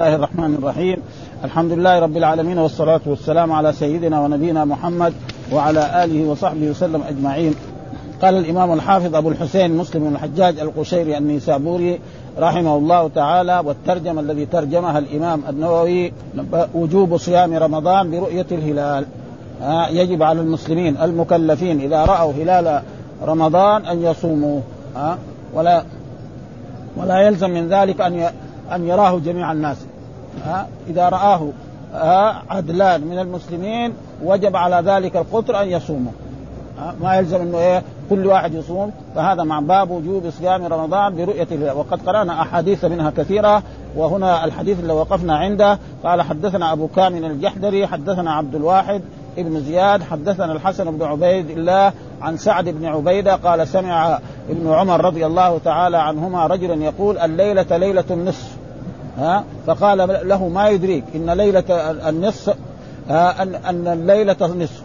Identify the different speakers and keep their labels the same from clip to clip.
Speaker 1: الله الرحمن الرحيم. الحمد لله رب العالمين والصلاة والسلام على سيدنا ونبينا محمد وعلى آله وصحبه وسلم أجمعين. قال الإمام الحافظ أبو الحسين مسلم الحجاج القشيري النيسابوري رحمه الله تعالى والترجمة الذي ترجمها الإمام النووي وجوب صيام رمضان برؤية الهلال. يجب على المسلمين المكلفين إذا رأوا هلال رمضان أن يصوموا ولا ولا يلزم من ذلك أن أن يراه جميع الناس. ها إذا رآه عدلان من المسلمين وجب على ذلك القطر أن يصوموا ما يلزم إنه إيه كل واحد يصوم. فهذا مع باب وجوب صيام رمضان برؤية الله. وقد قرأنا أحاديث منها كثيرة وهنا الحديث اللي وقفنا عنده. قال حدثنا أبو كامل الجحدري حدثنا عبد الواحد ابن زياد حدثنا الحسن بن عبيد الله عن سعد بن عبيدة قال سمع ابن عمر رضي الله تعالى عنهما رجلا يقول الليلة ليلة النصف. ها؟ فقال له ما يدريك إن ليلة النصف ان أن الليلة النصف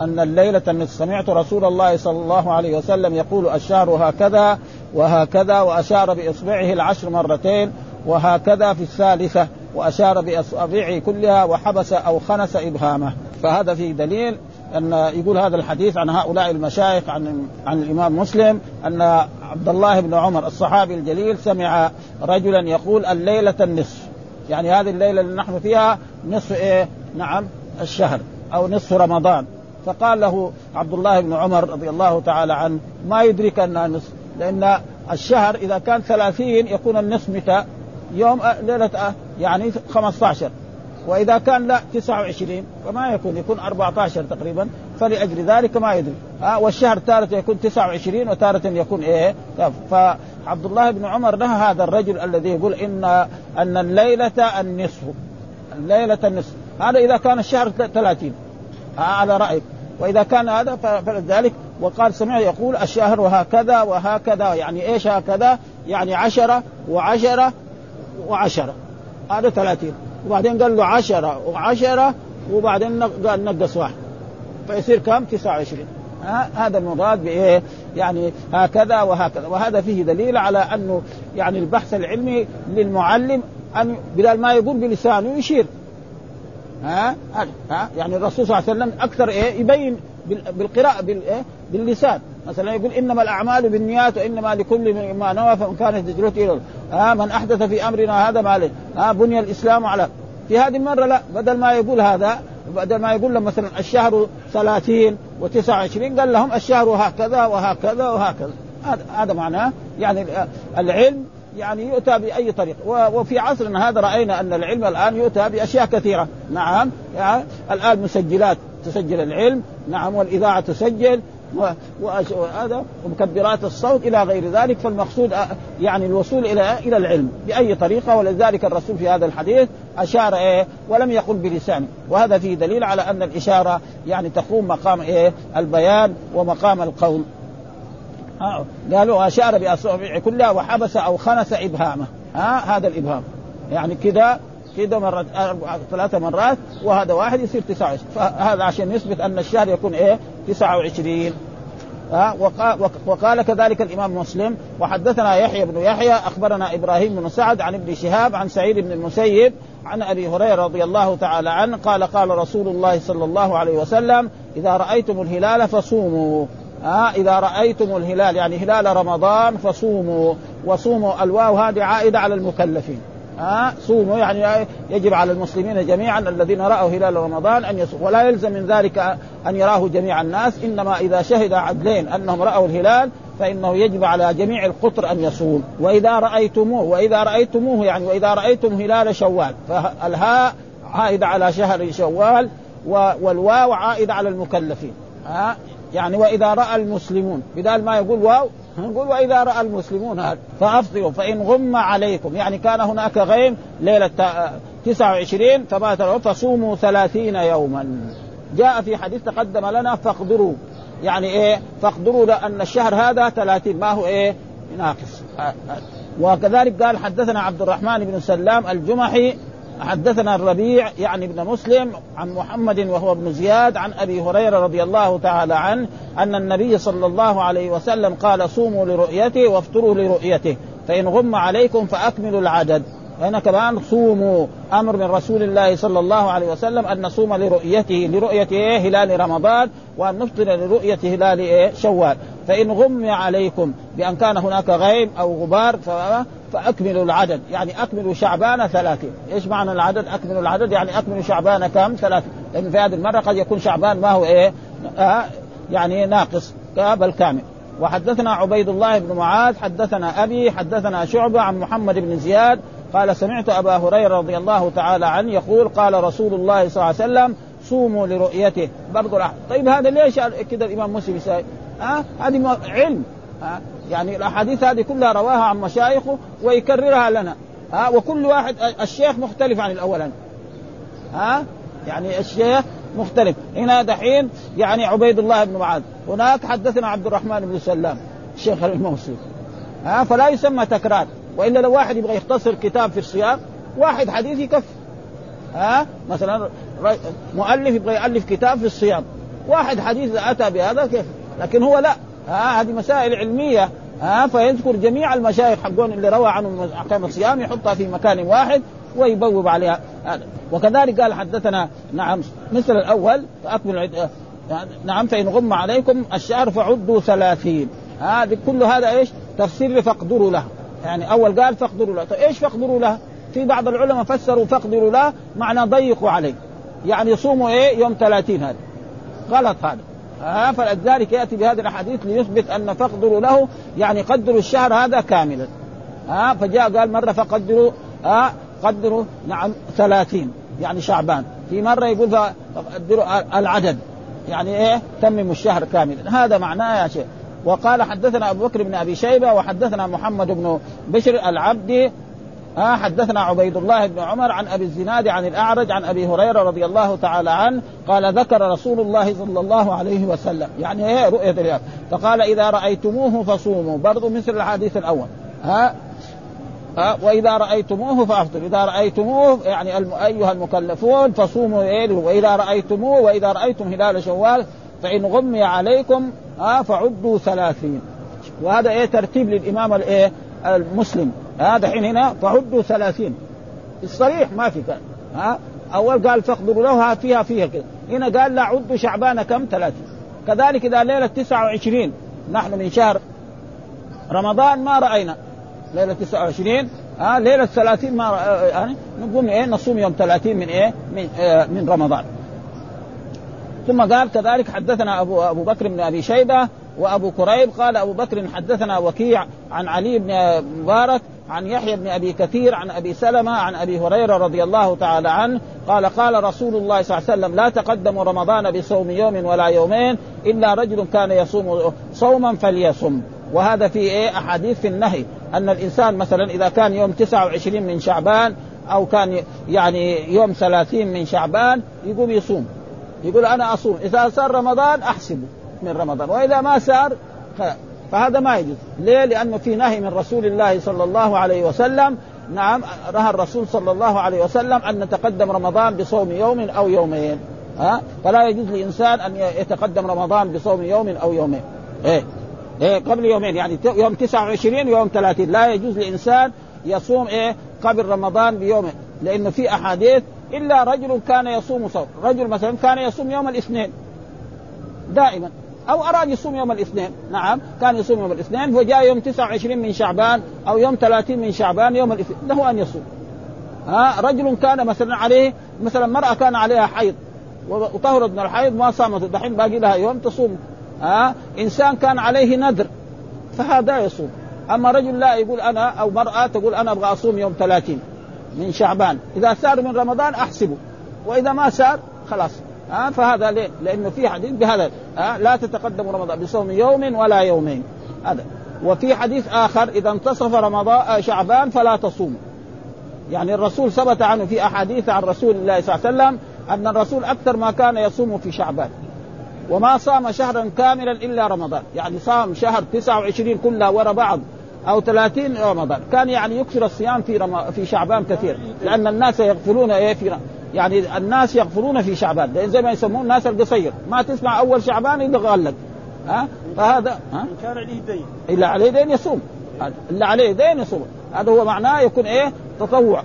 Speaker 1: أن الليلة النصف. سمعت رسول الله صلى الله عليه وسلم يقول الشهر هكذا وهكذا وأشار بإصبعه العشر مرتين وهكذا في الثالثة وأشار بإصابعه كلها وحبس أو خنس إبهامه. فهذا فيه دليل أن يقول هذا الحديث عن هؤلاء المشايخ عن عن الإمام مسلم أن عبد الله بن عمر الصحابي الجليل سمع رجلا يقول الليلة النصف يعني هذه الليلة اللي نحن فيها نصف إيه؟ نعم الشهر أو نصف رمضان فقال له عبد الله بن عمر رضي الله تعالى عنه ما يدرك أنها نصف لأن الشهر إذا كان ثلاثين يكون النصف متى؟ يوم ليلة يعني 15 وإذا كان لا 29 فما يكون يكون 14 تقريبا فلأجل ذلك ما يدري. ها والشهر تارة يكون 29 وتارة يكون إيه؟ فعبد الله بن عمر نهى هذا الرجل الذي يقول إن أن الليلة النصف. الليلة النصف. هذا إذا كان الشهر 30 على رأيك. وإذا كان هذا فلذلك وقال سمع يقول الشهر وهكذا وهكذا يعني إيش هكذا؟ يعني عشرة وعشرة وعشرة. هذا ثلاثين. وبعدين قال له عشرة وعشرة وبعدين قال نقص واحد. فيصير كم؟ 29 هذا المراد بإيه؟ يعني هكذا وهكذا. وهذا فيه دليل على أنه يعني البحث العلمي للمعلم أن بدل ما يقول بلسانه يشير. ها ها يعني الرسول صلى الله عليه وسلم أكثر إيه؟ يبين بالقراءة بالايه باللسان. مثلا يقول إنما الأعمال بالنيات وإنما لكل ما نوى فمن كانت هجرته إلى ها من أحدث في أمرنا هذا ما ها بني الإسلام على. في هذه المرة لا. بدل ما يقول هذا بدل ما يقول لهم مثلا الشهر 30 و29 قال لهم الشهر هكذا وهكذا وهكذا. هذا معناه يعني العلم يعني يؤتى بأي طريق. وفي عصرنا هذا رأينا أن العلم الآن يؤتى بأشياء كثيرة. نعم يعني الآن مسجلات تسجل العلم. نعم والإذاعة تسجل. وهذا ومكبرات الصوت إلى غير ذلك فالمقصود يعني الوصول إلى إلى العلم بأي طريقة ولذلك الرسول في هذا الحديث أشار إيه ولم يقل بلسانه. وهذا فيه دليل على أن الإشارة يعني تقوم مقام إيه البيان ومقام القول. آه. قالوا أشار باصابعه كلها وحبس أو خنس إبهامه. ها آه هذا الإبهام. يعني كذا كذا مرة ثلاثة مرات وهذا واحد يصير 29 فهذا عشان يثبت أن الشهر يكون إيه 29 ها وقال كذلك الإمام مسلم وحدثنا يحيى بن يحيى أخبرنا إبراهيم بن سعد عن ابن شهاب عن سعيد بن المسيب عن أبي هريرة رضي الله تعالى عنه قال قال رسول الله صلى الله عليه وسلم إذا رأيتم الهلال فصوموا. ها إذا رأيتم الهلال يعني هلال رمضان فصوموا وصوموا. الواو هذه عائدة على المكلفين. ها صوموا يعني يجب على المسلمين جميعا الذين رأوا هلال رمضان أن يصوموا. ولا يلزم من ذلك أن يراه جميع الناس إنما إذا شهد عدلين أنهم رأوا الهلال فإنه يجب على جميع القطر أن يصوم. وإذا رأيتموه وإذا رأيتموه يعني وإذا رأيتم هلال شوال فالهاء عائده على شهر شوال والواو عائده على المكلفين. ها؟ يعني وإذا رأى المسلمون بدال ما يقول واو نقول وإذا رأى المسلمون هذا فافطروا فإن غم عليكم. يعني كان هناك غيم ليلة 29 فمات فصوموا 30 يوما. جاء في حديث تقدم لنا فاقدروا. يعني إيه؟ فاقدروا لأن الشهر هذا 30 ما هو إيه؟ ناقص. وكذلك قال حدثنا عبد الرحمن بن سلام الجمحي حدثنا الربيع يعني ابن مسلم عن محمد وهو ابن زياد عن أبي هريرة رضي الله تعالى عنه أن النبي صلى الله عليه وسلم قال صوموا لرؤيته وافطروا لرؤيته فإن غم عليكم فأكملوا العدد هنا كمان صوموا أمر من رسول الله صلى الله عليه وسلم أن نصوم لرؤيته لرؤية إيه؟ هلال رمضان وأن نفطر لرؤية هلال إيه؟ شوال فإن غمي عليكم بأن كان هناك غيم أو غبار فأكملوا العدد. يعني أكملوا شعبان ثلاثين. إيش معنى العدد؟ أكملوا العدد يعني أكملوا شعبان كم؟ ثلاثين. لأن في هذه المرة قد يكون شعبان ما هو إيه؟ آه يعني ناقص. بل كامل. وحدثنا عبيد الله بن معاذ حدثنا أبي حدثنا شعبة عن محمد بن زياد. قال سمعت أبا هريرة رضي الله تعالى عنه يقول قال رسول الله صلى الله عليه وسلم صوموا لرؤيته. برضو طيب هذا ليش كذا الإمام مسلم يسأل؟ ها أه؟ هذه علم. ها؟ يعني الأحاديث هذه كلها رواها عن مشايخه ويكررها لنا ها؟ وكل واحد الشيخ مختلف عن الاولاني ها؟ يعني الشيخ مختلف. هنا دحين يعني عبيد الله بن معاذ هناك حدثنا عبد الرحمن بن سلام الشيخ الموصي ها؟ فلا يسمى تكرار وإلا لو واحد يبغى يختصر كتاب في الصيام واحد حديث يكفي ها؟ مثلا مؤلف يبغى يألف كتاب في الصيام واحد حديث أتى بهذا كيف؟ لكن هو لا. ها هذه مسائل علمية ها فيذكر جميع المشايخ حقون اللي روى عنهم احكام الصيام يحطها في مكان واحد ويبوب عليها. هذا. وكذلك قال حدثنا نعم مثل الأول فأكمل نعم فإن غم عليكم الشهر فعدوا ثلاثين. هذه كل هذا إيش؟ تفسير فاقدروا له. يعني أول قال فاقدروا له. طيب إيش فاقدروا له؟ في بعض العلماء فسروا فاقدروا له معنى ضيقوا عليه. يعني يصوموا إيه؟ يوم 30 هذا. غلط هذا. آه فلذلك يأتي بهذه الأحاديث ليثبت أن فاقدروا له يعني قدروا الشهر هذا كاملا آه فجاء قال مرة فقدروا آه قدروا نعم ثلاثين يعني شعبان. في مرة يقول فقدروا العدد يعني إيه تمموا الشهر كاملا هذا معناه يا شيخ. وقال حدثنا أبو بكر بن أبي شيبة وحدثنا محمد بن بشر العبدي آه حدثنا عبيد الله بن عمر عن أبي الزناد عن الأعرج عن أبي هريرة رضي الله تعالى عنه قال ذكر رسول الله صلى الله عليه وسلم. يعني إيه رؤية الهلال فقال إذا رأيتموه فصوموا. برضو مثل الحديث الأول. ها ها وإذا رأيتموه فافطروا إذا رأيتموه يعني أيها المكلفون فصوموا إيه؟ وإذا رأيتموه وإذا رأيتم هلال شوال فإن غمي عليكم ها فعدوا ثلاثين. وهذا إيه؟ ترتيب للإمام الإيه؟ المسلم. هذا حين هنا فعدوا ثلاثين. الصريح ما في كان ها أول قال فاقدروا له فيها فيها كذا هنا قال لا عدوا شعبان كم؟ ثلاثين. كذلك إذا ليلة 29 نحن من شهر رمضان ما رأينا. ليلة 29 ها ليلة 30 ما يعني نقوم إيه؟ نصوم يوم 30 من إيه؟ من, آه من رمضان. ثم قال كذلك حدثنا ابو أبو بكر بن أبي شيبة وأبو كريب قال أبو بكر حدثنا وكيع عن علي بن مبارك عن يحيى بن أبي كثير عن أبي سلمة عن أبي هريرة رضي الله تعالى عنه قال قال رسول الله صلى الله عليه وسلم لا تقدموا رمضان بصوم يوم ولا يومين إلا رجل كان يصوم صوما فليصم. وهذا في إيه؟ أحاديث في النهي أن الإنسان مثلا إذا كان يوم 29 من شعبان أو كان يعني يوم 30 من شعبان يقوم يصوم. يقول أنا أصوم إذا صار رمضان أحسبه من رمضان وإذا ما صار فهذا ما يجوز. ليه؟ لأنه في نهي من رسول الله صلى الله عليه وسلم نعم نهى الرسول صلى الله عليه وسلم أن نتقدم رمضان بصوم يوم أو يومين. ها؟ فلا يجوز لإنسان أن يتقدم رمضان بصوم يوم أو يومين. إيه؟ إيه؟ قبل يومين يعني يوم 29 ويوم 30 لا يجوز لإنسان يصوم إيه؟ قبل رمضان بيوم. لأنه في أحاديث إلا رجل كان يصوم صوم. رجل مثلا كان يصوم يوم الاثنين. دائما. أو أراد يصوم يوم الاثنين. نعم كان يصوم يوم الاثنين وجاء يوم 29 من شعبان أو يوم 30 من شعبان يوم الاثنين. له أن يصوم. ها رجل كان مثلا عليه مثلا مرأة كان عليها حيض وطهرت من الحيض ما صامت. دحين باقي لها يوم تصوم. ها إنسان كان عليه نذر فهذا يصوم. أما رجل لا يقول أنا أو مرأة تقول أنا أبغى أصوم يوم 30 من شعبان. إذا سار من رمضان أحسبه وإذا ما سار خلاص. ها فهذا ليه؟ لأنه في حديث بهذا ها لا تتقدم رمضان بصوم يوم ولا يومين. هذا. وفي حديث آخر إذا انتصف رمضان شعبان فلا تصوم يعني الرسول ثبت عنه في أحاديث عن رسول الله صلى الله عليه وسلم أن الرسول أكثر ما كان يصوم في شعبان. وما صام شهرا كاملا إلا رمضان. يعني صام شهر 29 كلها ورا بعض أو 30 رمضان. كان يعني يكثر الصيام في رم... في شعبان كثير. لأن الناس يغفلون إيه في يعني الناس يغفلون في شعبان. لأن زي ما يسمون الناس القصير ما تسمع أول شعبان إلا غلق. ها؟ فهذا ها؟
Speaker 2: كان عليه دين.
Speaker 1: إلا عليه دين يصوم. إلا عليه دين يصوم. هذا هو معناه يكون إيه؟ تطوع.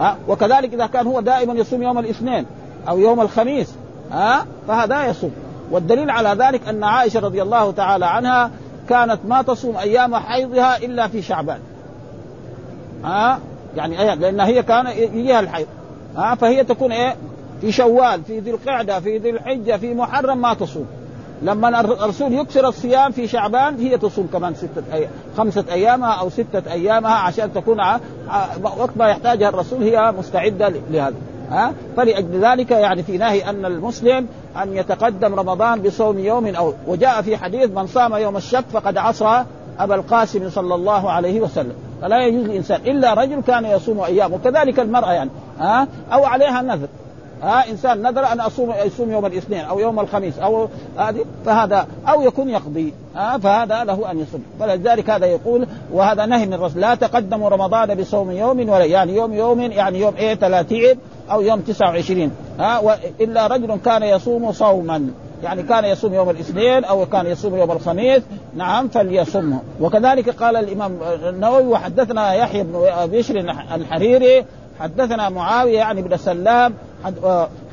Speaker 1: ها؟ وكذلك إذا كان هو دائما يصوم يوم الاثنين أو يوم الخميس. ها؟ فهذا يصوم. والدليل على ذلك أن عائشة رضي الله تعالى عنها كانت ما تصوم أيام حيضها إلا في شعبان. ها؟ يعني لأن هي كان يجيها الحيض. ها فهي تكون إيه؟ في شوال في ذي القعدة في ذي الحجة في محرم ما تصوم. لما الرسول يكسر الصيام في شعبان هي تصوم كمان ستة أي... خمسة أيامها أو ستة أيامها عشان تكون. وقت ما يحتاجها الرسول هي مستعدة لهذا. ها؟ فلأجل ذلك يعني في نهي أن المسلم أن يتقدم رمضان بصوم يوم أو وجاء في حديث من صام يوم الشك فقد عصى أبا القاسم صلى الله عليه وسلم. فلا يجوز الإنسان إلا رجل كان يصوم أيام وكذلك المرأة يعني ها؟ أو عليها نذر ها؟ إنسان نذر أن أصوم يصوم يوم الاثنين أو يوم الخميس أو هذه فهذا أو يكون يقضي ها؟ فهذا له أن يصوم. فلذلك هذا يقول وهذا نهي من الرسول لا تقدموا رمضان بصوم يوم ولا يعني يوم يوم يعني يوم إيه 30 أو يوم 29 ها؟ الا رجل كان يصوم صوما. يعني كان يصوم يوم الاثنين أو كان يصوم يوم الخميس. نعم فليصمه وكذلك قال الإمام النووي وحدثنا يحيى بن بشر الحريري حدثنا معاوية يعني بن سلام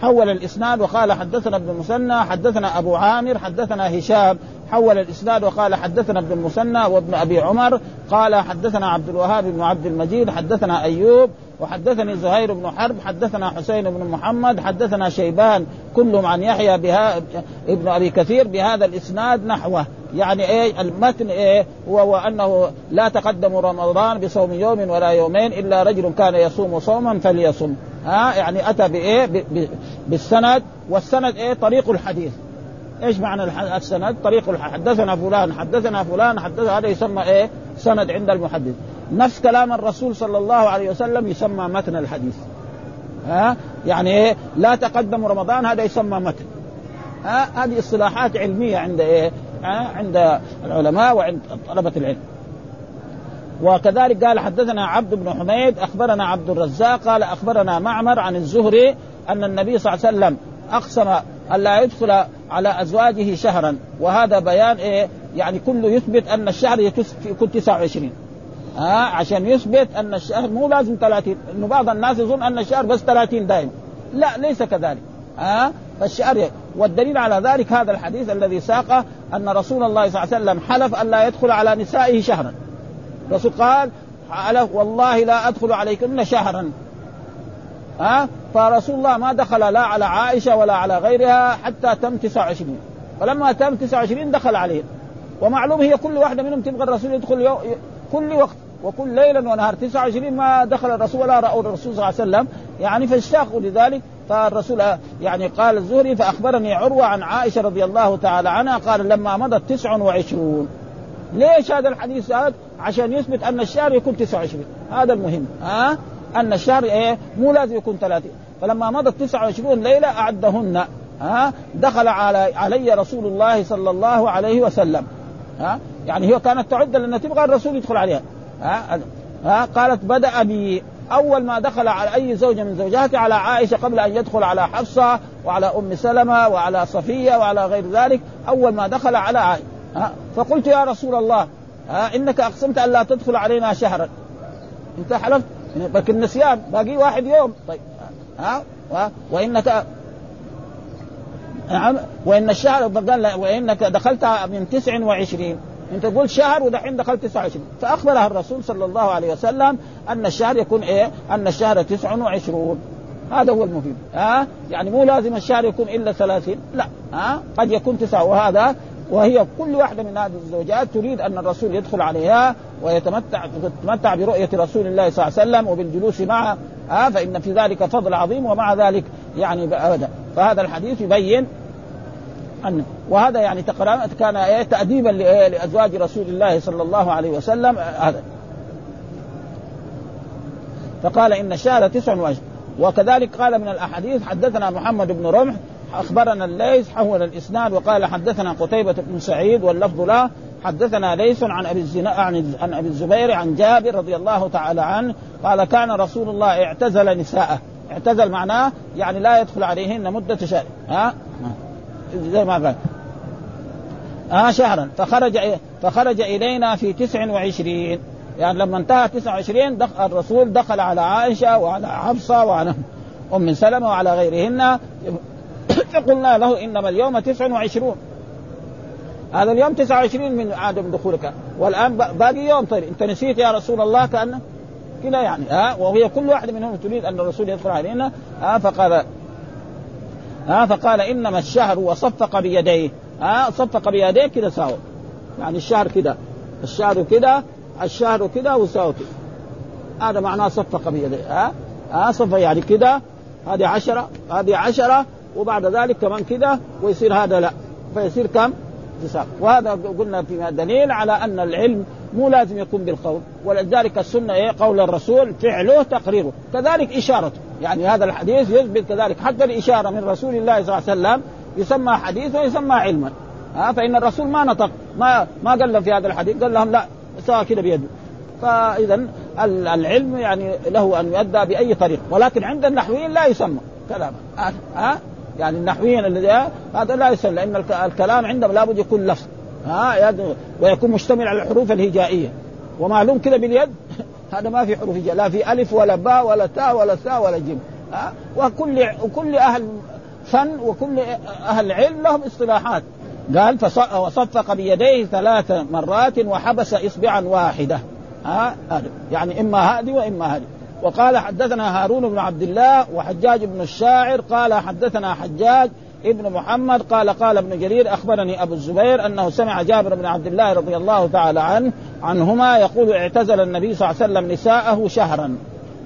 Speaker 1: حول الإسناد وقال حدثنا ابن المثنى حدثنا أبو عامر حدثنا هشام. حول الإسناد وقال حدثنا ابن المثنى وابن أبي عمر قال حدثنا عبد الوهاب بن عبد المجيد حدثنا أيوب وحدثني زهير بن حرب حدثنا حسين بن محمد حدثنا شيبان كلهم عن يحيى بها ابن أبي كثير بهذا الإسناد نحوه. يعني إيه؟ المتن إيه؟ هو انه لا تقدم رمضان بصوم يوم ولا يومين إلا رجل كان يصوم صوما فليصم. ها؟ يعني أتى بإيه؟ بالسند والسند إيه؟ طريق الحديث. إيش معنى السند؟ طريق حدثنا فلان حدثنا فلان حدثنا هذا يسمى إيه؟ سند عند المحدث. نفس كلام الرسول صلى الله عليه وسلم يسمى متن الحديث. ها؟ يعني إيه؟ لا تقدم رمضان هذا يسمى متن. ها؟ هذه اصطلاحات علمية عند إيه؟ عند العلماء وعند طلبة العلم. وكذلك قال حدثنا عبد بن حميد أخبرنا عبد الرزاق قال أخبرنا معمر عن الزهري أن النبي صلى الله عليه وسلم أقسم الا يدخل على أزواجه شهرا. وهذا بيان إيه يعني كله يثبت أن الشهر يكون 29 ها آه عشان يثبت أن الشهر مو لازم 30 إنه بعض الناس يظن أن الشهر بس 30 دائما. لا ليس كذلك. ها آه فالشهر والدليل على ذلك هذا الحديث الذي ساقه أن رسول الله صلى الله عليه وسلم حلف أن لا يدخل على نسائه شهرا. الرسول قال حلف والله لا أدخل عليكن شهرا. ها؟ فرسول الله ما دخل لا على عائشة ولا على غيرها حتى تم 29 فلما تم 29 دخل عليه. ومعلوم هي كل واحدة منهم تبغى الرسول يدخل يو... كل وقت. وكل ليلا ونهار. 29 ما دخل الرسول ولا رأوا الرسول صلى الله عليه وسلم. يعني فاشتاقوا لذلك. فالرسول يعني قال الزهري فأخبرني عروة عن عائشة رضي الله تعالى عنها. قال لما مضت 29 ليش هذا الحديث؟ هذا؟ عشان يثبت أن الشهر يكون 29 هذا المهم. ها؟ أن الشهر إيه؟ مو لازم يكون 30 فلما مضت 29 ليلة أعدهن ها؟ دخل على علي رسول الله صلى الله عليه وسلم ها؟ يعني هي كانت تعد لانها تبغى الرسول يدخل عليها ها؟ ها؟ قالت بدأ بي. أول ما دخل على أي زوجة من زوجاته على عائشة قبل أن يدخل على حفصة وعلى أم سلمة وعلى صفية وعلى غير ذلك أول ما دخل على عائشة ها؟ فقلت يا رسول الله ها؟ إنك أقسمت أن لا تدخل علينا شهرا. أنت حلفت؟ لكن النسيان باقي واحد يوم. طيب ها؟ وانك نعم وإن الشهر وإنك دخلت من 29 أنت تقول شهر ودحين دخلت 29 فأخبرها الرسول صلى الله عليه وسلم أن الشهر يكون إيه؟ أن الشهر 29 هذا هو المفيد. ها؟ يعني مو لازم الشهر يكون إلا 30 لا. ها؟ قد يكون تسعه وهذا وهي كل واحدة من هذه الزوجات تريد أن الرسول يدخل عليها ويتمتع تتمتع برؤية رسول الله صلى الله عليه وسلم وبالجلوس معه آه فإن في ذلك فضل عظيم ومع ذلك يعني أبدا. فهذا الحديث يبين أن وهذا يعني كان إيه تأديبا لأزواج رسول الله صلى الله عليه وسلم هذا. فقال إن الشهر تسع وعشر. وكذلك قال من الأحاديث حدثنا محمد بن رمح أخبرنا الليث حول الإسناد وقال حدثنا قتيبة بن سعيد واللفظ له حدثنا ليث عن أبي الزنا عن عن أبي الزبير عن جابر رضي الله تعالى عنه قال كان رسول الله اعتزل نساءه. اعتزل معناه يعني لا يدخل عليهن مدة شهر. ها؟ زي ما قال. آه شهرا. فخرج فخرج إلينا في تسع وعشرين. يعني لما انتهى 29 دخل الرسول دخل على عائشة وعلى حفصة وعلى أم سلمة وعلى غيرهن. فقلنا له إنما اليوم 29 هذا اليوم 29 من عدم دخولك. والآن باقي يوم طيب انت نسيت يا رسول الله كأن كذا يعني. ها؟ وهي كل واحد منهم تريد أن الرسول يدخل علينا. ها؟ فقال ها؟ فقال إنما الشهر وصفق بيديه. ها؟ صفق بيديه كذا ساوى. يعني الشهر كذا. الشهر كذا الشهر كذا وساوى كذا. هذا معناه صفق بيديه. ها؟ ها؟ صفق يعني كذا. هذه عشرة. هذه عشرة. وبعد ذلك كمان كذا ويصير هذا لا. فيصير كم؟ تسعة وهذا قلنا في دليل على أن العلم مو لازم يكون بالقول. ولذلك السنة إيه؟ قول الرسول فعله تقريره. كذلك إشارته. يعني هذا الحديث يثبت كذلك. حتى الإشارة من رسول الله صلى الله عليه وسلم يسمى حديث ويسمى علما. ها فإن الرسول ما نطق. ما ما قال لهم في هذا الحديث. قال لهم لا سواء كده بيده. فإذا العلم يعني له أن يؤدى بأي طريق. ولكن عند النحويين لا يسمى. كلام. ها يعني النحويين الذي هذا لا يسمى لأن الكلام عندهم لابد يكون لفظ. ها ويكون مشتمل على الحروف الهجائية. ومعلوم كذا باليد؟ هذا ما في حروف هجائية لا في ألف ولا باء ولا تاء ولا ثاء ولا جيم. ها وكل وكل أهل فن وكل أهل علم لهم اصطلاحات. قال وصفق بيديه ثلاث مرات وحبس إصبعا واحدة. ها يعني إما هذه وإما هذه. وقال حدثنا هارون بن عبد الله وحجاج بن الشاعر قال حدثنا حجاج ابن محمد قال قال ابن جرير أخبرني أبو الزبير أنه سمع جابر بن عبد الله رضي الله تعالى عنه عنهما يقول اعتزل النبي صلى الله عليه وسلم نساءه شهرا.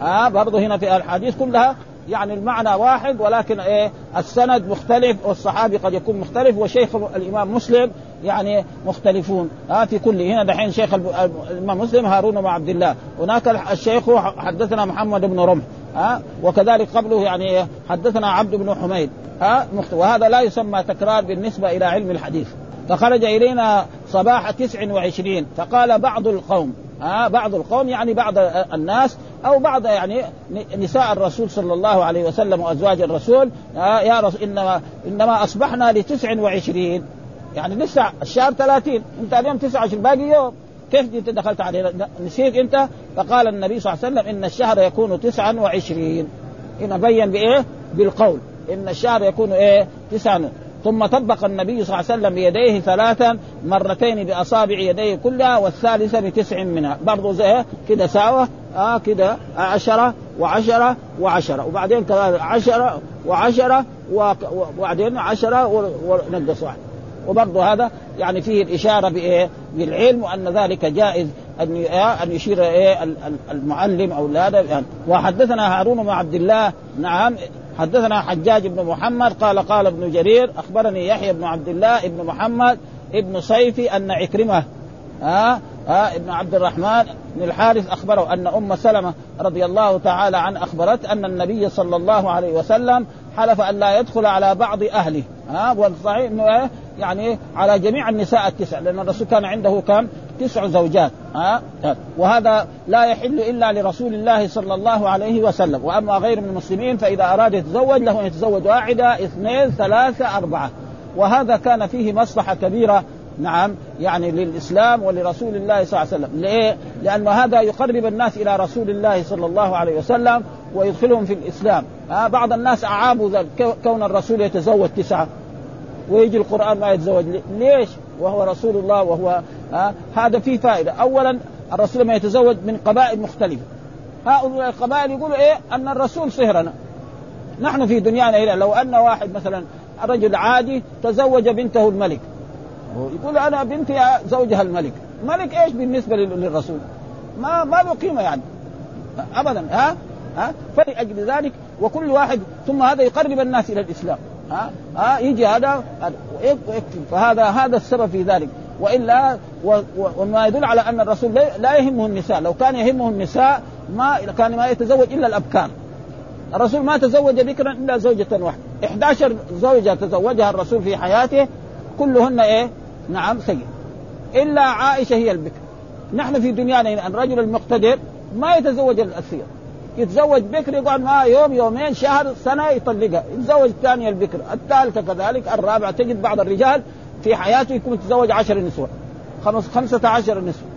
Speaker 1: آه برضه هنا في الحديث كلها يعني المعنى واحد ولكن إيه السند مختلف والصحابي قد يكون مختلف وشيخ الإمام مسلم يعني مختلفون. آه في كل هنا دحين شيخ الإمام مسلم هارون بن عبد الله. هناك الشيخ حدثنا محمد بن رمح. ها وكذلك قبله يعني حدثنا عبد بن حميد. ها وهذا لا يسمى تكرار بالنسبة إلى علم الحديث. فخرج إلينا صباح تسع وعشرين فقال بعض القوم ها بعض القوم يعني بعض الناس أو بعض يعني نساء الرسول صلى الله عليه وسلم وأزواج الرسول يا رسول إنما إنما أصبحنا لتسع وعشرين. يعني لسه الشهر 30 انت اليوم 29 باقي يوم. كيف انت دخلت عليه؟ نسيت انت؟ فقال النبي صلى الله عليه وسلم إن الشهر يكون تسعا وعشرين. هنا بين بإيه؟ بالقول. إن الشهر يكون إيه؟ تسعا ثم طبق النبي صلى الله عليه وسلم بيديه ثلاثا مرتين بأصابع يديه كلها والثالثة بتسع منها. برضه زي كده ساوى آه كده عشرة وعشرة وعشرة. وبعدين كذلك عشرة وعشرة وبعدين عشرة ونقص واحد. وبرضه هذا يعني فيه الإشارة بإيه؟ بالعلم وأن ذلك جائز أن أن يشير إيه؟ المعلم أو هذا يعني. وحدثنا هارون بن عبد الله. نعم. حدثنا حجاج بن محمد. قال قال ابن جرير أخبرني يحيى بن عبد الله ابن محمد ابن صيفي أن عكرمة ها ها ابن عبد الرحمن بن الحارث أخبره أن أم سلمة رضي الله تعالى عن أخبرت أن النبي صلى الله عليه وسلم حلف أن لا يدخل على بعض أهله ها والصحيح إنه إيه؟ يعني على جميع النساء التسع لأن الرسول كان عنده كم؟ تسع زوجات ها وهذا لا يحل إلا لرسول الله صلى الله عليه وسلم وأما غير من المسلمين فإذا أراد يتزوج له أن يتزوج واحدة اثنين ثلاثة أربعة وهذا كان فيه مصلحة كبيرة نعم يعني للإسلام ولرسول الله صلى الله عليه وسلم، ليه؟ لأن هذا يقرب الناس إلى رسول الله صلى الله عليه وسلم ويدخلهم في الإسلام، ها بعض الناس اعابوا ذلك كون الرسول يتزوج تسعة ويجي القرآن ما يتزوج ليش؟ وهو رسول الله وهو ها هذا فيه فائدة، اولا الرسول ما يتزوج من قبائل مختلفة. هؤلاء القبائل يقولوا إيه؟ أن الرسول صهرنا. نحن في دنيانا هنا لو أن واحد مثلا رجل عادي تزوج بنته الملك يقول أنا بنتي زوجها الملك، ملك إيش بالنسبة للرسول؟ ما ما له قيمة يعني. ابدا ها؟ ها؟ فلأجل ذلك وكل واحد ثم هذا يقرب الناس إلى الإسلام. ها؟ ها؟ يجي هذا ويكفي فهذا هذا السبب في ذلك. وإلا وما يدل على أن الرسول لا يهمه النساء. لو كان يهمه النساء ما كان ما يتزوج إلا الأبكار. الرسول ما تزوج بكرا إلا زوجة واحدة. 11 زوجة تزوجها الرسول في حياته كلهن إيه؟ نعم سيء إلا عائشة هي البكر نحن في دنيانا الرجل المقتدر ما يتزوج الأسير. يتزوج بكر يقعد معها يوم يومين شهر سنة يطلقها. يتزوج الثانية البكر. الثالثة كذلك. الرابعة تجد بعض الرجال في حياته يكون يتزوج عشر نسوة. خمس خمسة عشر نسوة.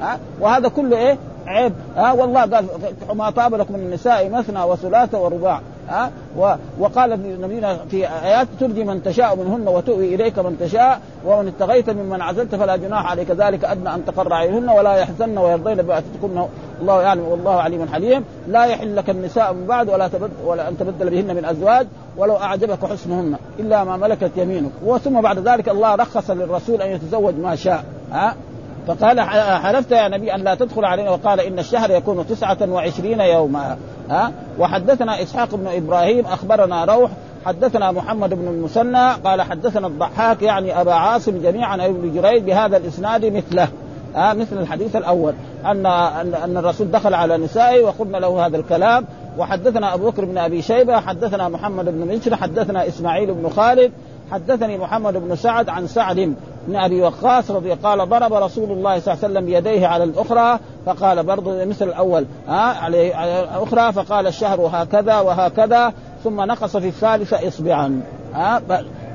Speaker 1: ها؟ وهذا كله إيه؟ عيب. ها؟ والله قال ما طاب لكم من النساء مثنى وثلاث ورباع. ها؟ وقال نبينا في آيات ترجي من تشاء منهن وتؤوي إليك من تشاء ومن اتقيت ممن عزلت فلا جناح عليك. ذلك أدنى أن تقر عينهن ولا يحزن ويرضين باتتكن الله يعلم والله عليم حليم. لا يحل لك النساء من بعد ولا تبدل ولا أن تبدل بهن من أزواج ولو أعجبك حسنهن إلا ما ملكت يمينك. وثم بعد ذلك الله رخص للرسول أن يتزوج ما شاء. ها؟ فقال حلفت يا نبي أن لا تدخل علينا. وقال إن الشهر يكون تسعة وعشرين يوما. ها؟ وحدثنا إسحاق بن إبراهيم أخبرنا روح حدثنا محمد بن المثنى قال حدثنا الضحاك يعني أبا عاصم جميعا ابن جريج بهذا الإسناد مثله. آه مثل الحديث الأول. أن أن الرسول دخل على نسائه وقلنا له هذا الكلام. وحدثنا أبو بكر بن أبي شيبة حدثنا محمد بن منشر حدثنا إسماعيل بن خالد حدثني محمد بن سعد عن سعد بن أبي وقاص رضي قال ضرب رسول الله صلى الله عليه وسلم بيديه على الأخرى فقال برضه مثل الأول ها على الأخرى فقال الشهر هكذا وهكذا ثم نقص في الثالثة اصبعا. ها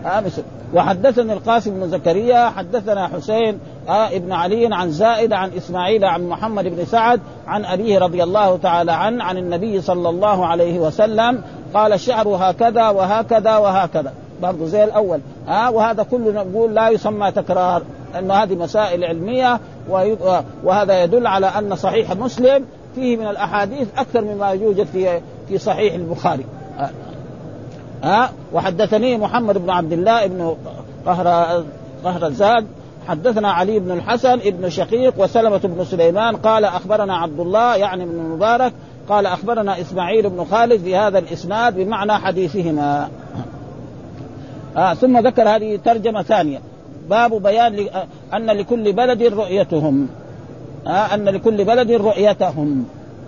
Speaker 1: ها مثل. وحدثني القاسم بن زكريا حدثنا حسين آه ابن علي عن زائد عن إسماعيل عن محمد بن سعد عن أبيه رضي الله تعالى عنه عن النبي صلى الله عليه وسلم قال الشعر هكذا وهكذا وهكذا. برضه زي الأول. ها وهذا كله نقول لا يسمى تكرار لأنه هذه مسائل علمية وهذا يدل على أن صحيح مسلم فيه من الأحاديث أكثر مما يوجد في في صحيح البخاري. ها وحدثني محمد بن عبد الله بن قهر قهر الزاد حدثنا علي بن الحسن بن شقيق وسلمة بن سليمان قال أخبرنا عبد الله يعني بن المبارك قال أخبرنا إسماعيل بن خالد في هذا الإسناد بمعنى حديثهما. آه ثم ذكر هذه ترجمة ثانية. باب بيان أن لكل بلد رؤيتهم. آه أن لكل بلد رؤيتهم.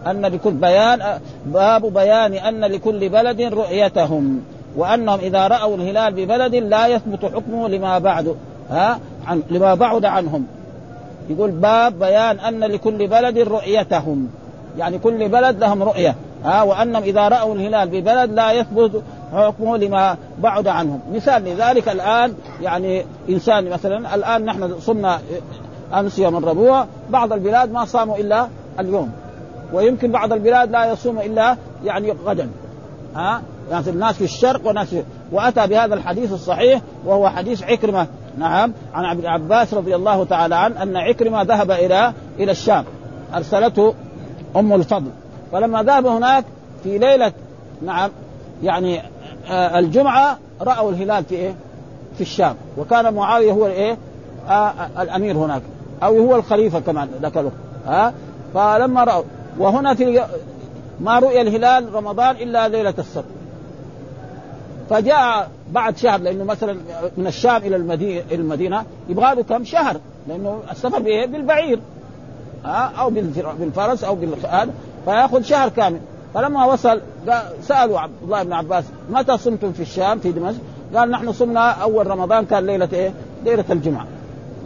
Speaker 1: أن لكل بيان باب بيان أن لكل بلد رؤيتهم. وأنهم إذا رأوا الهلال ببلد لا يثبت حكمه لما بعد ها عن لما بعد عنهم. يقول باب بيان أن لكل بلد رؤيتهم. يعني كل بلد لهم رؤية ها وأنهم إذا رأوا الهلال ببلد لا يثبت حكمه لما بعد عنهم. مثال لذلك الآن يعني إنسان مثلا الآن نحن صمنا أمس يوم الربوع بعض البلاد ما صاموا إلا اليوم ويمكن بعض البلاد لا يصوم إلا يعني غدا. ها؟ يعني الناس في الشرق وناس في وأتى بهذا الحديث الصحيح وهو حديث عكرمة. نعم. عن ابن عباس رضي الله تعالى عنه أن عكرمة ذهب إلى إلى الشام. أرسلته أم الفضل. فلما ذهب هناك في ليله نعم يعني الجمعة رأوا الهلال في إيه؟ في الشام. وكان معاوية هو الإيه؟ آه آه الأمير هناك. أو هو الخليفة كمان ذاك الوقت. ها؟ فلما رأوا وهنا في ما رؤي الهلال رمضان إلا ليلة السبت فجاء بعد شهر لأنه مثلا من الشام إلى المدينة المدينة يبغى له كم شهر لأنه السفر بإيه؟ بالبعير. ها؟ أو بالفرس أو بالهذا فيأخذ شهر كامل. فلما وصل سألوا عبد الله بن عباس متى صمتم في الشام في دمشق؟ قال نحن صمنا أول رمضان كان ليلة إيه؟ ليلة الجمعة.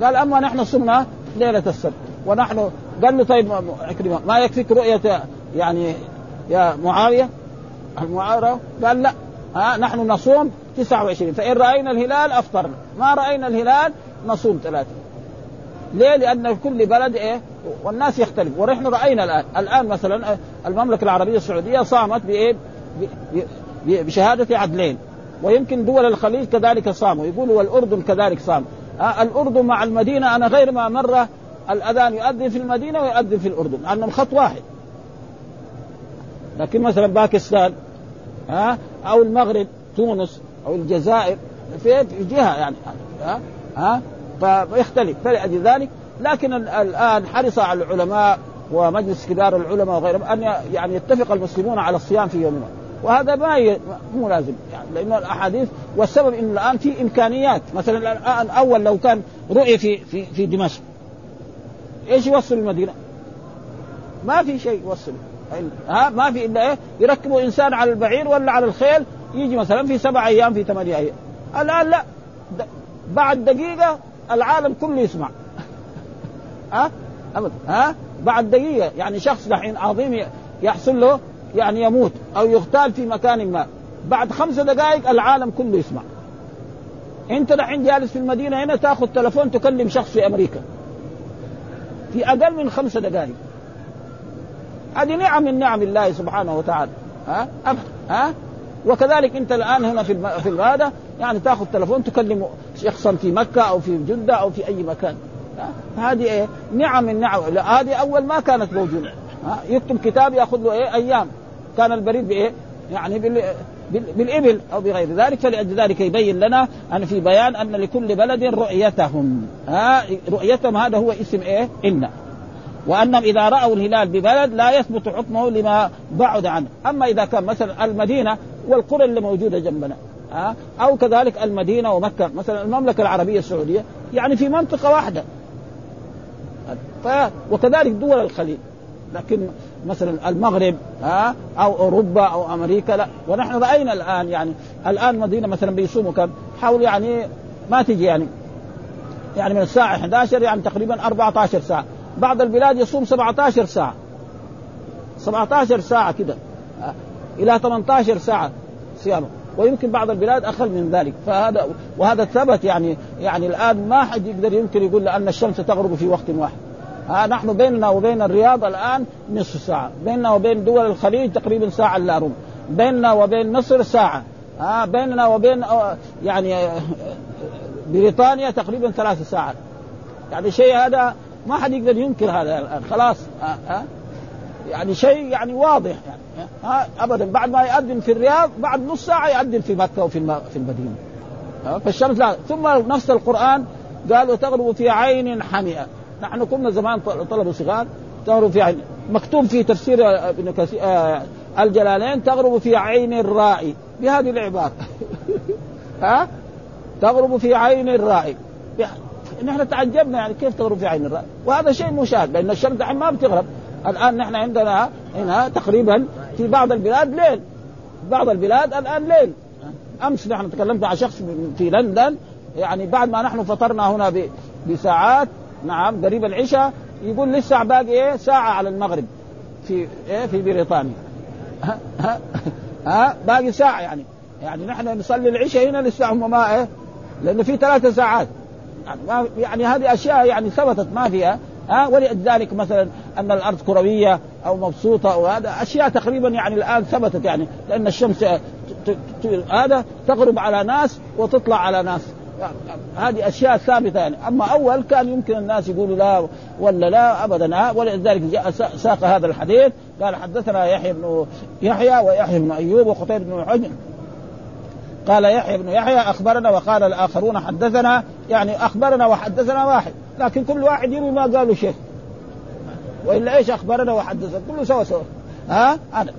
Speaker 1: قال أما نحن صمنا ليلة السبت ونحن قال له طيب عكرمة ما يكفيك رؤية يعني يا معاوية المعاوية قال لا ها نحن نصوم 29 فإن رأينا الهلال أفطرنا ما رأينا الهلال نصوم ثلاثة ليه؟ لأن كل بلد إيه؟ والناس يختلف. ونحن رأينا الآن الآن مثلا المملكة العربية السعودية صامت بإيه؟ بشهادة عدلين. ويمكن دول الخليج كذلك صاموا. يقولوا والأردن كذلك صام. آه الأردن مع المدينة أنا غير ما مرة الأذان يؤذن في المدينة ويؤذن في الأردن لأنهم خط واحد. لكن مثلا باكستان ها أو المغرب تونس أو الجزائر في جهة يعني ها ها فيختلف فلأجل ذلك. لكن الآن حرص على العلماء ومجلس كبار العلماء وغيرهم أن يعني يتفق المسلمون على الصيام في يوم وهذا ما. مو لازم يعني لأنه الأحاديث والسبب انه الآن في إمكانيات. مثلا الآن أول لو كان رؤي في في في دمشق إيش يوصل المدينة؟ ما في شيء يوصل. ها؟ ما في إلا إيه؟ يركبوا إنسان على البعير ولا على الخيل يجي مثلا في سبع أيام في ثمانية أيام. الآن لا. بعد دقيقة العالم كله يسمع. ها؟ ابدا ها؟ بعد دقيقة يعني شخص دحين عظيم يحصل له يعني يموت أو يغتال في مكان ما. بعد خمس دقائق العالم كله يسمع. أنت دحين جالس في المدينة هنا تاخذ تلفون تكلم شخص في أمريكا. في أقل من خمسة دقائق. هذه نعم من نعم الله سبحانه وتعالى. ها؟ ها؟ وكذلك انت الآن هنا في في هذا يعني تاخذ تلفون تكلم شخصا في مكة أو في جدة أو في أي مكان. هذه إيه؟ نعم من نعم. هذه أول ما كانت موجودة. يكتب كتاب يأخذ له إيه؟ أيام. كان البريد بإيه؟ يعني بال بالإبل أو بغير ذلك. فلأجل ذلك يبين لنا أن في بيان أن لكل بلد رؤيتهم. ها؟ رؤيتهم هذا هو اسم إيه؟ ان وأنهم إذا رأوا الهلال ببلد لا يثبت حكمه لما بعد عنه، أما إذا كان مثلا المدينة والقرى اللي موجودة جنبنا ها؟ أو كذلك المدينة ومكة مثلا المملكة العربية السعودية يعني في منطقة واحدة. ف... وكذلك دول الخليج. لكن مثلا المغرب ها؟ أو أوروبا أو أمريكا لا. ونحن رأينا الآن يعني الآن مدينة مثلا بيصوموا كم؟ حول يعني ما تجي يعني. يعني من الساعة 11 يعني تقريبا 14 ساعة. بعض البلاد يصوم 17 ساعة. 17 ساعة كده. إلى 18 ساعة صيامه. ويمكن بعض البلاد أقل من ذلك. فهذا وهذا ثبت يعني يعني الآن ما حد يقدر يمكن يقول أن الشمس تغرب في وقت واحد. ها نحن بيننا وبين الرياض الآن نصف ساعة. بيننا وبين دول الخليج تقريبا ساعة إلا ربع. بيننا وبين مصر ساعة. ها بيننا وبين يعني بريطانيا تقريبا ثلاث ساعات. يعني شيء هذا ما حد يقدر ينكر هذا الآن. خلاص ها, ها يعني شيء يعني واضح يعني. ها ابدا. بعد ما يأذن في الرياض بعد نص ساعة يأذن في مكة وفي في المدينة. فالشمس لا. ثم نفس القرآن قال وتغرب في عين حمئه نحن كنا زمان طلبه صغار تغرب في عين. مكتوب في تفسير ابن كثير آه الجلالين تغرب في عين الرائي. بهذه العبارة. ها؟ تغرب في عين الرائي. نحن تعجبنا يعني كيف تغرب في عين الرائي. وهذا شيء مشاهد لأن الشمس ما بتغرب. الآن نحن عندنا هنا تقريبا في بعض البلاد ليل. بعض البلاد الآن ليل. أمس نحن تكلمت مع شخص في لندن. يعني بعد ما نحن فطرنا هنا بساعات نعم قريب العشاء يقول لسه باقي إيه؟ ساعة على المغرب. في إيه؟ في بريطانيا. ها؟ ها, ها باقي ساعة يعني. يعني نحن نصلي العشاء هنا لسه هم ما إيه؟ لأنه في ثلاثة ساعات. يعني, يعني هذه أشياء يعني ثبتت ما فيها. ها؟ ولذلك مثلا أن الأرض كروية أو مبسوطة أو هذا. أشياء تقريبا يعني الآن ثبتت يعني لأن الشمس هذا تغرب على ناس وتطلع على ناس. هذه أشياء ثابتة يعني. أما أول كان يمكن الناس يقولوا لا ولا لا ابدا ولذلك جاء ساق هذا الحديث. قال حدثنا يحيى بن يحيى ويحيى بن أيوب وقتيبة بن حجر. قال يحيى بن يحيى أخبرنا وقال الآخرون حدثنا يعني أخبرنا وحدثنا واحد. لكن كل واحد يروي ما قالوا شيء وإلا إيش أخبرنا؟ وحدثنا كله سوا سوا ها؟ هذا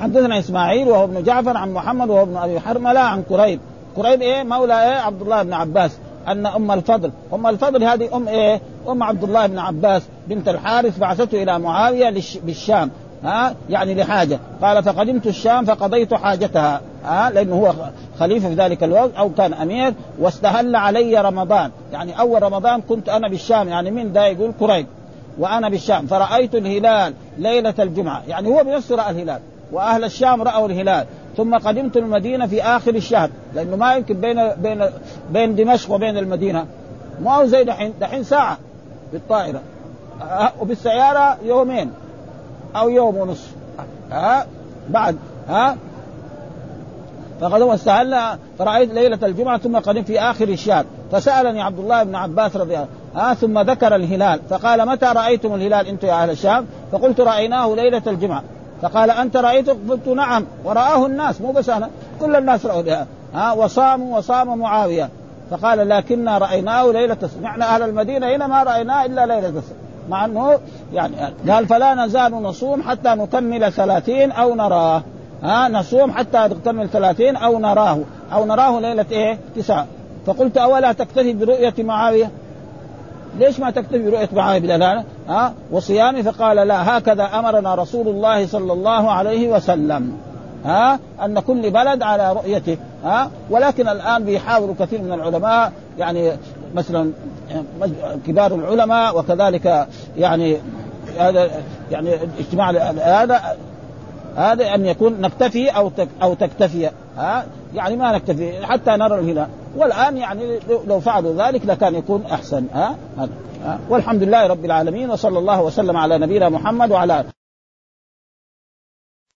Speaker 1: حدثنا إسماعيل وهو ابن جعفر عن محمد وهو ابن أبي حرملة عن كريب قريب إيه؟ مولى إيه؟ عبد الله بن عباس. أن أم الفضل. أم الفضل هذه أم إيه؟ أم عبد الله بن عباس بنت الحارث بعثته إلى معاوية بالشام. ها؟ يعني لحاجة. قال فقدمت الشام فقضيت حاجتها. ها لأنه هو خليفة في ذلك الوقت أو كان أمير واستهل علي رمضان. يعني أول رمضان كنت أنا بالشام يعني من ده يقول قريب وأنا بالشام. فرأيت الهلال ليلة الجمعة. يعني هو بنفسه رأى الهلال وأهل الشام رأوا الهلال. ثم قدمت المدينة في آخر الشهر لأنه ما يمكن بين بين بين دمشق وبين المدينة. ما هو زي دحين. دحين ساعة بالطائرة أه، وبالسيارة يومين أو يوم ونصف ها بعد ها فقد واستهل فرأيت ليلة الجمعة ثم قدمت في آخر الشهر. فسألني عبد الله بن عباس رضي الله عنه ثم ذكر الهلال. فقال متى رأيتم الهلال أنتم يا أهل الشام؟ فقلت رأيناه ليلة الجمعة. فقال أنت رأيته؟ قلت نعم. ورآه الناس مو بس أنا كل الناس رأوا ها وصاموا وصام معاوية. فقال لكننا رأيناه ليلة معنى أهل المدينة هنا ما رأيناه إلا ليلة السبت مع أنه يعني قال فلا نزال نصوم حتى نكمل ثلاثين أو نراه. ها نصوم حتى نكمل ثلاثين أو نراه. أو نراه ليلة إيه؟ تسعة. فقلت أولا تكتفي برؤية معاوية؟ ليش ما تكتفي برؤية معاوية بن ها؟ وصيامه فقال لا هكذا أمرنا رسول الله صلى الله عليه وسلم. ها؟ أن كل بلد على رؤيته. ها؟ ولكن الآن بيحاولوا كثير من العلماء يعني مثلا كبار العلماء وكذلك يعني هذا يعني اجتماع هذا هذا أن يكون نكتفي أو أو تكتفي. ها؟ يعني ما نكتفي حتى نرى الهلال والآن يعني لو فعلوا ذلك لكان يكون أحسن. ها, ها؟ والحمد لله رب العالمين وصلى الله وسلم على نبينا محمد وعلى